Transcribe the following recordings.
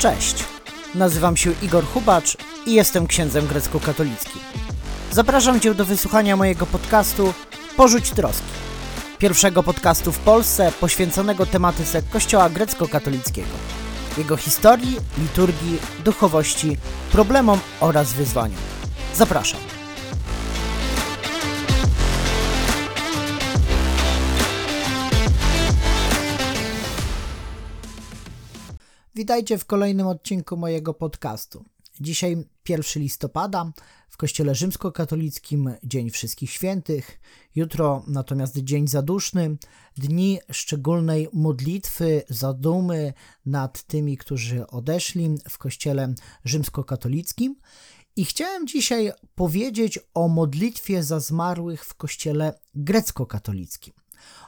Cześć, nazywam się Igor Hubacz i jestem księdzem grecko-katolickim. Zapraszam Cię do wysłuchania mojego podcastu Porzuć troski. Pierwszego podcastu w Polsce poświęconego tematyce Kościoła grecko-katolickiego, jego historii, liturgii, duchowości, problemom oraz wyzwaniom. Zapraszam. Witajcie w kolejnym odcinku mojego podcastu. Dzisiaj 1 listopada, w Kościele Rzymskokatolickim Dzień Wszystkich Świętych, jutro natomiast Dzień Zaduszny, dni szczególnej modlitwy, zadumy nad tymi, którzy odeszli w Kościele Rzymskokatolickim. I chciałem dzisiaj powiedzieć o modlitwie za zmarłych w Kościele Grecko-katolickim.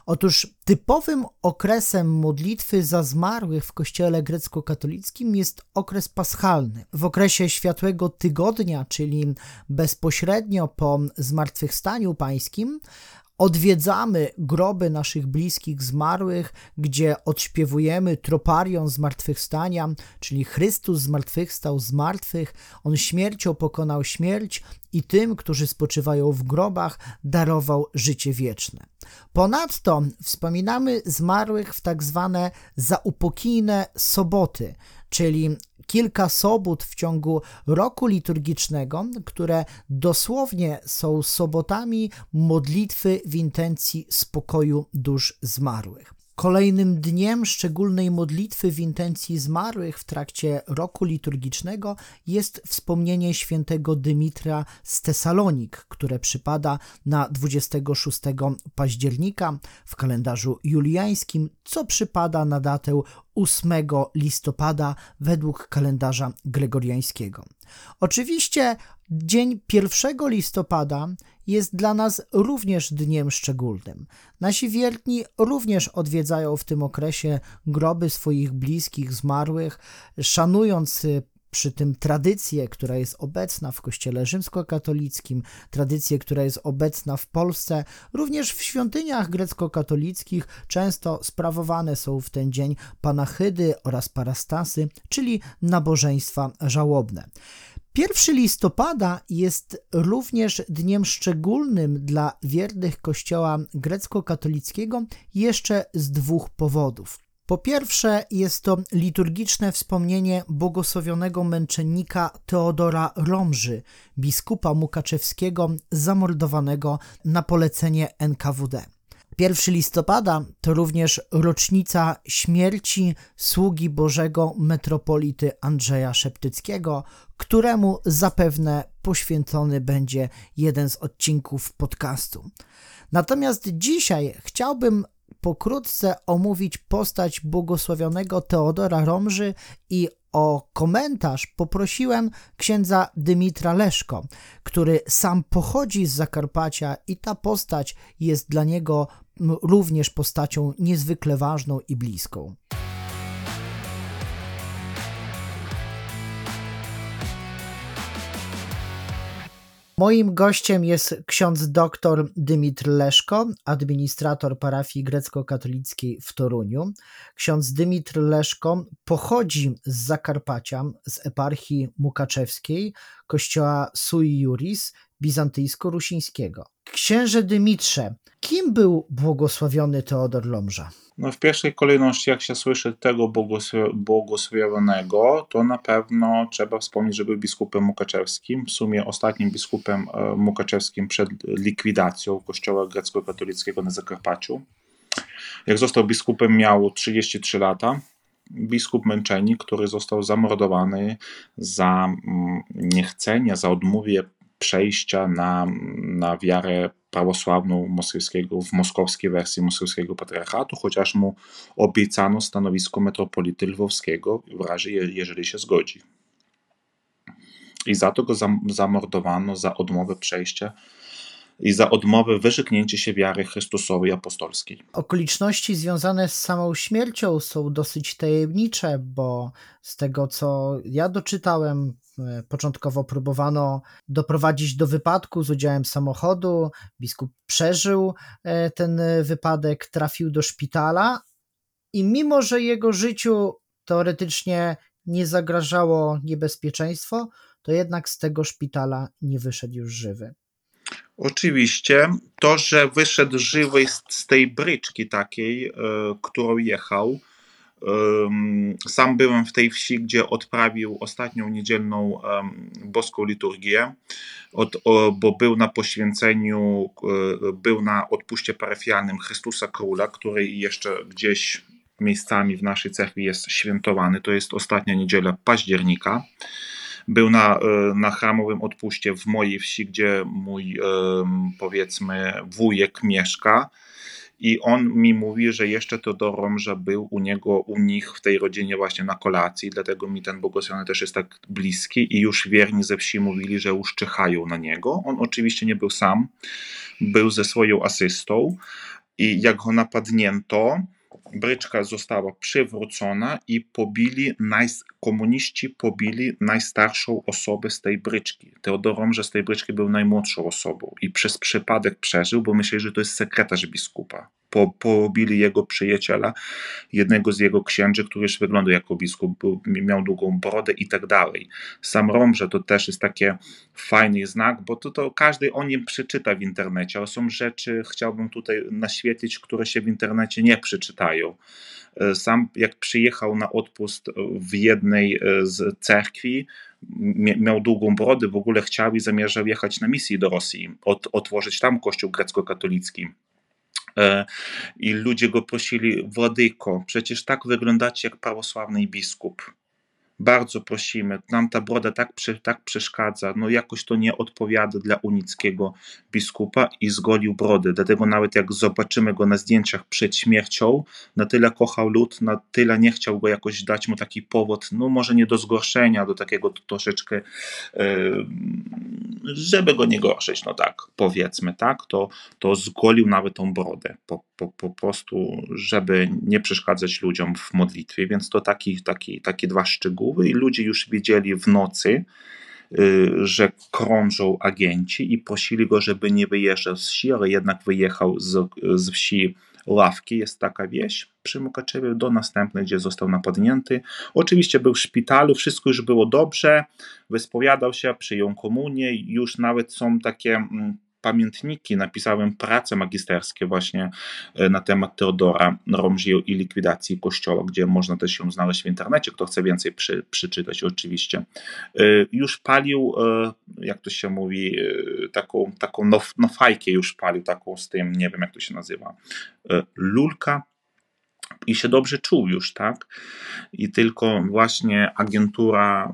Otóż typowym okresem modlitwy za zmarłych w kościele grecko-katolickim jest okres paschalny. W okresie Światłego Tygodnia, czyli bezpośrednio po zmartwychwstaniu pańskim, odwiedzamy groby naszych bliskich zmarłych, gdzie odśpiewujemy troparią zmartwychwstania, czyli Chrystus zmartwychwstał z martwych, On śmiercią pokonał śmierć i tym, którzy spoczywają w grobach, darował życie wieczne. Ponadto wspominamy zmarłych w tak zwane zaupokijne soboty, czyli kilka sobot w ciągu roku liturgicznego, które dosłownie są sobotami modlitwy w intencji spokoju dusz zmarłych. Kolejnym dniem szczególnej modlitwy w intencji zmarłych w trakcie roku liturgicznego jest wspomnienie świętego Dymitra z Tesalonik, które przypada na 26 października w kalendarzu juliańskim, co przypada na datę 8 listopada według kalendarza gregoriańskiego. Oczywiście dzień 1 listopada jest dla nas również dniem szczególnym. Nasi wierni również odwiedzają w tym okresie groby swoich bliskich zmarłych, szanując y, przy tym tradycję, która jest obecna w Kościele Rzymskokatolickim, tradycję, która jest obecna w Polsce, również w świątyniach grecko-katolickich często sprawowane są w ten dzień panachydy oraz parastasy, czyli nabożeństwa żałobne. 1 listopada jest również dniem szczególnym dla wiernych Kościoła grecko-katolickiego jeszcze z dwóch powodów. Po pierwsze, jest to liturgiczne wspomnienie błogosławionego męczennika Teodora Romży, biskupa Mukaczewskiego, zamordowanego na polecenie NKWD. 1 listopada to również rocznica śmierci sługi Bożego metropolity Andrzeja Szeptyckiego, któremu zapewne poświęcony będzie jeden z odcinków podcastu. Natomiast dzisiaj chciałbym pokrótce omówić postać błogosławionego Teodora Romży i o komentarz poprosiłem księdza Dymitra Leszko, który sam pochodzi z Zakarpacia i ta postać jest dla niego również postacią niezwykle ważną i bliską. Moim gościem jest ksiądz dr Dymitr Leszko, administrator parafii grecko-katolickiej w Toruniu. Ksiądz Dymitr Leszko pochodzi z Zakarpacia, z eparchii mukaczewskiej, kościoła Sui Juris bizantyjsko-rusińskiego. Księże Dymitrze, kim był błogosławiony Teodor Lomża? No w pierwszej kolejności, jak się słyszy tego błogosławionego, to na pewno trzeba wspomnieć, że był biskupem mukaczewskim, w sumie ostatnim biskupem e, mukaczewskim przed likwidacją kościoła grecko-katolickiego na Zakarpaciu. Jak został biskupem miał 33 lata. Biskup Męczennik, który został zamordowany za mm, niechcenie, za odmówię przejścia na, na wiarę prawosławną moskiewskiego, w moskowskiej wersji moskiewskiego patriarchatu, chociaż mu obiecano stanowisko metropolity lwowskiego w razie, jeżeli się zgodzi. I za to go zamordowano za odmowę przejścia i za odmowę wyrzeknięcia się wiary Chrystusowej apostolskiej. Okoliczności związane z samą śmiercią są dosyć tajemnicze, bo z tego co ja doczytałem, e, początkowo próbowano doprowadzić do wypadku z udziałem samochodu. Biskup przeżył e, ten wypadek, trafił do szpitala i mimo, że jego życiu teoretycznie nie zagrażało niebezpieczeństwo, to jednak z tego szpitala nie wyszedł już żywy. Oczywiście to, że wyszedł żywy z tej bryczki takiej, e, którą jechał. Sam byłem w tej wsi, gdzie odprawił ostatnią niedzielną boską liturgię, bo był na poświęceniu, e, był na odpuście parafialnym Chrystusa Króla, który jeszcze gdzieś miejscami w naszej cerkwi jest świętowany. To jest ostatnia niedziela października. Był na, e, na chramowym odpuście w mojej wsi, gdzie mój powiedzmy wujek mieszka. I on mi mówi, że jeszcze to do Romża był u niego, u nich w tej rodzinie właśnie na kolacji, dlatego mi ten błogosławiony też jest tak bliski i już wierni ze wsi mówili, że już czyhają na niego. On oczywiście nie był sam, był ze swoją asystą i jak go napadnięto, bryczka została przywrócona i pobili, naj, komuniści pobili najstarszą osobę z tej bryczki. Teodor Romże z tej bryczki był najmłodszą osobą i przez przypadek przeżył, bo myśleli, że to jest sekretarz biskupa po, pobili jego przyjaciela, jednego z jego księży, który już wyglądał jako biskup, miał długą brodę i tak dalej. Sam Romże to też jest taki fajny znak, bo to, to każdy o nim przeczyta w internecie, ale są rzeczy, chciałbym tutaj naświetlić, które się w internecie nie przeczytają. E, sam jak przyjechał na odpust w jednej e, z cerkwi, miał długą brodę, w ogóle chciał i zamierzał jechać na misję do Rosji, od, otworzyć tam kościół grecko-katolicki. E, I ludzie go prosili, Władyko, przecież tak wyglądacie jak prawosławny biskup bardzo prosimy, nam ta broda tak, tak przeszkadza, no jakoś to nie odpowiada dla unickiego biskupa i zgolił brodę. Dlatego nawet jak zobaczymy go na zdjęciach przed śmiercią, na tyle kochał lud, na tyle nie chciał go jakoś dać mu taki powód, no może nie do zgorszenia, do takiego troszeczkę, żeby go nie gorszyć, no tak, powiedzmy, tak, to, to zgolił nawet tą brodę, po, po, po prostu, żeby nie przeszkadzać ludziom w modlitwie, więc to taki, taki, takie dwa szczegóły i ludzie już wiedzieli w nocy, y, że krążą agenci i prosili go, żeby nie wyjeżdżał z wsi, ale jednak wyjechał z, z wsi Ławki, jest taka wieś przy Mukaczewie, do następnej, gdzie został napadnięty. Oczywiście był w szpitalu, wszystko już było dobrze, wyspowiadał się, przyjął komunię, już nawet są takie mm, pamiętniki, napisałem prace magisterskie właśnie e, na temat Teodora Romżio i likwidacji kościoła, gdzie można też się znaleźć w internecie, kto chce więcej przy, przeczytać oczywiście. E, już palił, e, jak to się mówi, taką, taką no, no fajkę już palił, taką z tym, nie wiem jak to się nazywa, lulka, i się dobrze czuł już, tak? I tylko właśnie agentura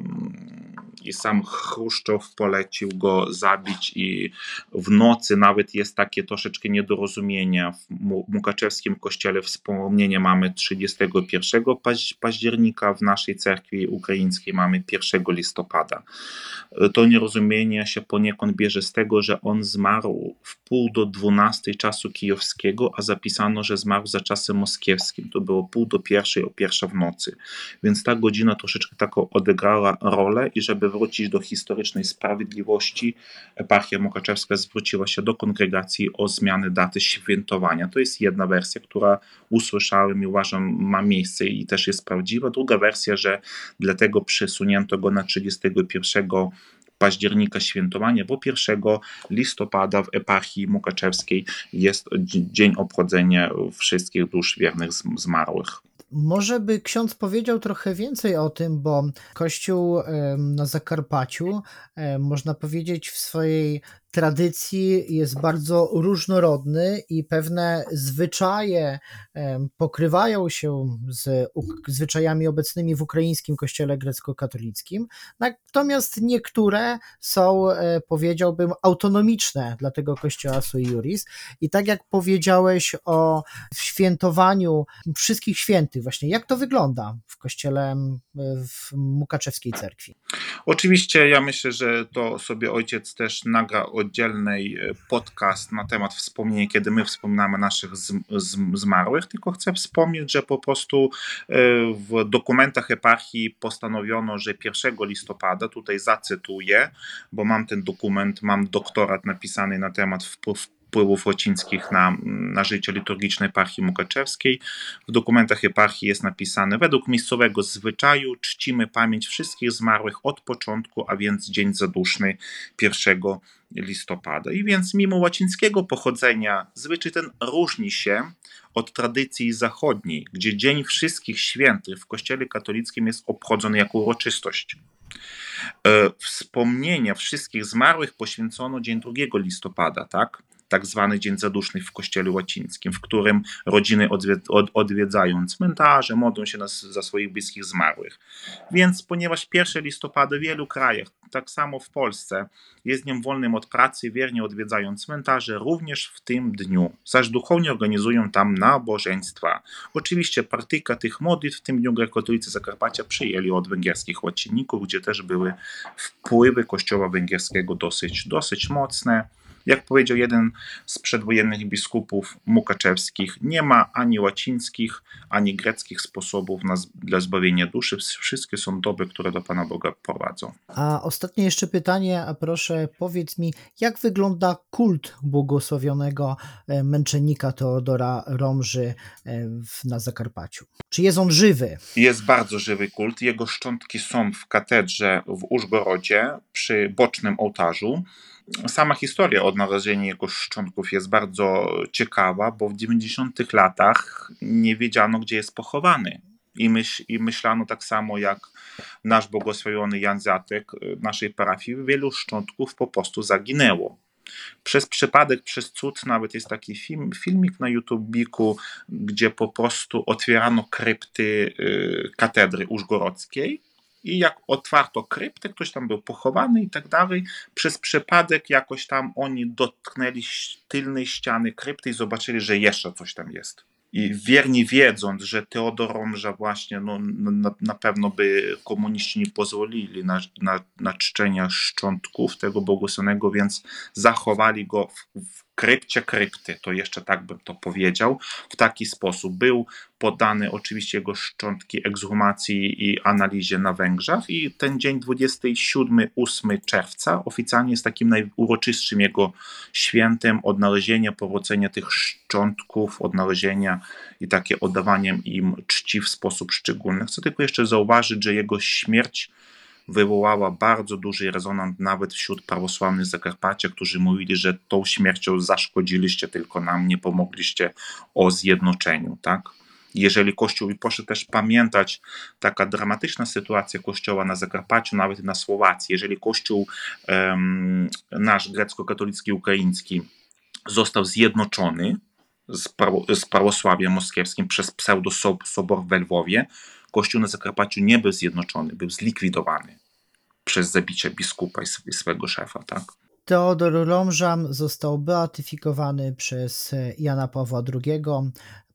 i sam Chruszczow polecił go zabić i w nocy nawet jest takie troszeczkę niedorozumienie. W Mukaczewskim kościele wspomnienie mamy 31 października, w naszej cerkwi ukraińskiej mamy 1 listopada. To nierozumienie się poniekąd bierze z tego, że on zmarł w pół do 12 czasu kijowskiego, a zapisano, że zmarł za czasem moskiewskim. To było pół do pierwszej, o pierwsza w nocy. Więc ta godzina troszeczkę taką odegrała rolę i żeby wrócić do historycznej sprawiedliwości, eparchia Mukaczewska zwróciła się do kongregacji o zmianę daty świętowania. To jest jedna wersja, która usłyszałem i uważam ma miejsce i też jest prawdziwa. Druga wersja, że dlatego przesunięto go na 31 października świętowanie, bo 1 listopada w eparchii mukaczewskiej jest dzień obchodzenia wszystkich dusz wiernych zmarłych. Może by ksiądz powiedział trochę więcej o tym, bo Kościół na Zakarpaciu, można powiedzieć, w swojej tradycji jest bardzo różnorodny i pewne zwyczaje pokrywają się z zwyczajami obecnymi w ukraińskim kościele grecko-katolickim, natomiast niektóre są, e, powiedziałbym, autonomiczne dla tego kościoła sui juris. I tak jak powiedziałeś o świętowaniu wszystkich świętych, właśnie jak to wygląda w kościele w Mukaczewskiej cerkwi? Oczywiście ja myślę, że to sobie ojciec też nagra oddzielny e, podcast na temat wspomnień, kiedy my wspominamy naszych z, z, zmarłych, tylko chcę wspomnieć, że po prostu e, w dokumentach eparchii postanowiono, że 1 listopada, tutaj zacytuję, bo mam ten dokument, mam doktorat napisany na temat wpływ wpływów łacińskich na, na życie liturgiczne eparchii mukaczewskiej. W dokumentach eparchii jest napisane, według miejscowego zwyczaju czcimy pamięć wszystkich zmarłych od początku, a więc dzień zaduszny 1 listopada. I więc mimo łacińskiego pochodzenia zwyczaj ten różni się od tradycji zachodniej, gdzie Dzień Wszystkich Świętych w Kościele katolickim jest obchodzony jako uroczystość. E, wspomnienia wszystkich zmarłych poświęcono dzień 2 listopada, tak? Tak zwany Dzień Zaduszny w Kościele Łacińskim, w którym rodziny odwiedzają cmentarze, modlą się za swoich bliskich zmarłych. Więc ponieważ 1 listopada w wielu krajach, tak samo w Polsce, jest dniem wolnym od pracy, wiernie odwiedzają cmentarze również w tym dniu, zaś duchowni organizują tam nabożeństwa. Oczywiście partyjka tych modlitw w tym dniu grekokatolicy Zakarpacia przyjęli od węgierskich łacinników, gdzie też były wpływy kościoła węgierskiego dosyć, dosyć mocne. Jak powiedział jeden z przedwojennych biskupów mukaczewskich, nie ma ani łacińskich, ani greckich sposobów na, dla zbawienia duszy. Wszystkie są dobre, które do Pana Boga prowadzą. A ostatnie jeszcze pytanie, a proszę powiedz mi, jak wygląda kult błogosławionego e, męczennika Teodora Romży e, na Zakarpaciu? Czy jest on żywy? Jest bardzo żywy kult. Jego szczątki są w katedrze w Użgorodzie przy bocznym ołtarzu sama historia odnalezienia jego szczątków jest bardzo ciekawa, bo w 90 latach nie wiedziano, gdzie jest pochowany. I, myśl, I myślano tak samo jak nasz błogosławiony Jan Zatek naszej parafii, wielu szczątków po prostu zaginęło. Przez przypadek, przez cud, nawet jest taki film, filmik na YouTube'iku, gdzie po prostu otwierano krypty y, katedry użgorodzkiej i jak otwarto kryptę, ktoś tam był pochowany i tak dalej, przez przypadek jakoś tam oni dotknęli tylnej ściany krypty i zobaczyli, że jeszcze coś tam jest. I wierni wiedząc, że Teodor Romża właśnie no, na, na pewno by komuniści nie pozwolili na, na, na czczenia szczątków tego błogosławionego, więc zachowali go w, w krypcie krypty, to jeszcze tak bym to powiedział, w taki sposób. Był podany oczywiście jego szczątki ekshumacji i analizie na Węgrzech i ten dzień 27-8 czerwca oficjalnie jest takim najuroczystszym jego świętem odnalezienia, powrócenia tych szczątków, odnalezienia i takie oddawaniem im czci w sposób szczególny. Chcę tylko jeszcze zauważyć, że jego śmierć wywołała bardzo duży rezonans nawet wśród prawosławnych Zakarpacia, którzy mówili, że tą śmiercią zaszkodziliście tylko nam, nie pomogliście o zjednoczeniu, tak? Jeżeli Kościół, i proszę też pamiętać, taka dramatyczna sytuacja Kościoła na Zakarpaciu, nawet na Słowacji, jeżeli Kościół um, nasz grecko-katolicki, ukraiński został zjednoczony z, prawo, z prawosławiem moskiewskim przez pseudo-sobor w Lwowie, Kościół na Zakarpaciu nie był zjednoczony, był zlikwidowany przez zabicie biskupa i swego szefa, tak? Teodor Romżam został beatyfikowany przez Jana Pawła II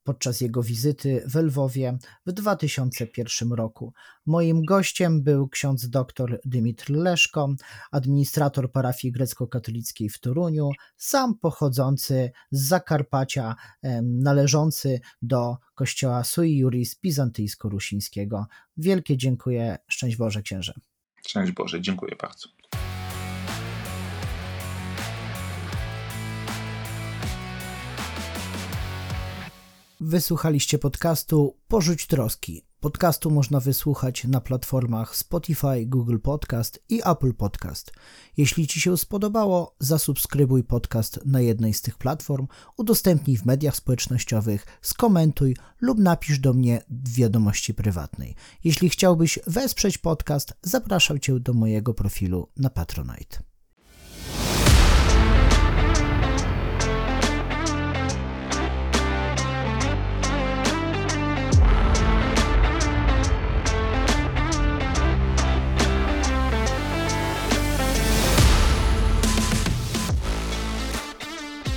podczas jego wizyty w Lwowie w 2001 roku. Moim gościem był ksiądz dr Dymitr Leszko, administrator parafii grecko-katolickiej w Toruniu, sam pochodzący z Zakarpacia, należący do kościoła Sui Juris Bizantyjsko-Rusińskiego. Wielkie dziękuję, szczęść Boże księże. Szczęść Boże, dziękuję bardzo. Wysłuchaliście podcastu Porzuć Troski. Podcastu można wysłuchać na platformach Spotify, Google Podcast i Apple Podcast. Jeśli Ci się spodobało, zasubskrybuj podcast na jednej z tych platform, udostępnij w mediach społecznościowych, skomentuj lub napisz do mnie w wiadomości prywatnej. Jeśli chciałbyś wesprzeć podcast, zapraszam Cię do mojego profilu na Patronite.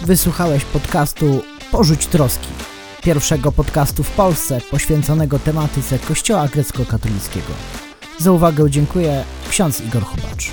Wysłuchałeś podcastu Porzuć Troski, pierwszego podcastu w Polsce poświęconego tematyce Kościoła grecko-katolickiego. Za uwagę dziękuję ksiądz Igor Chubacz.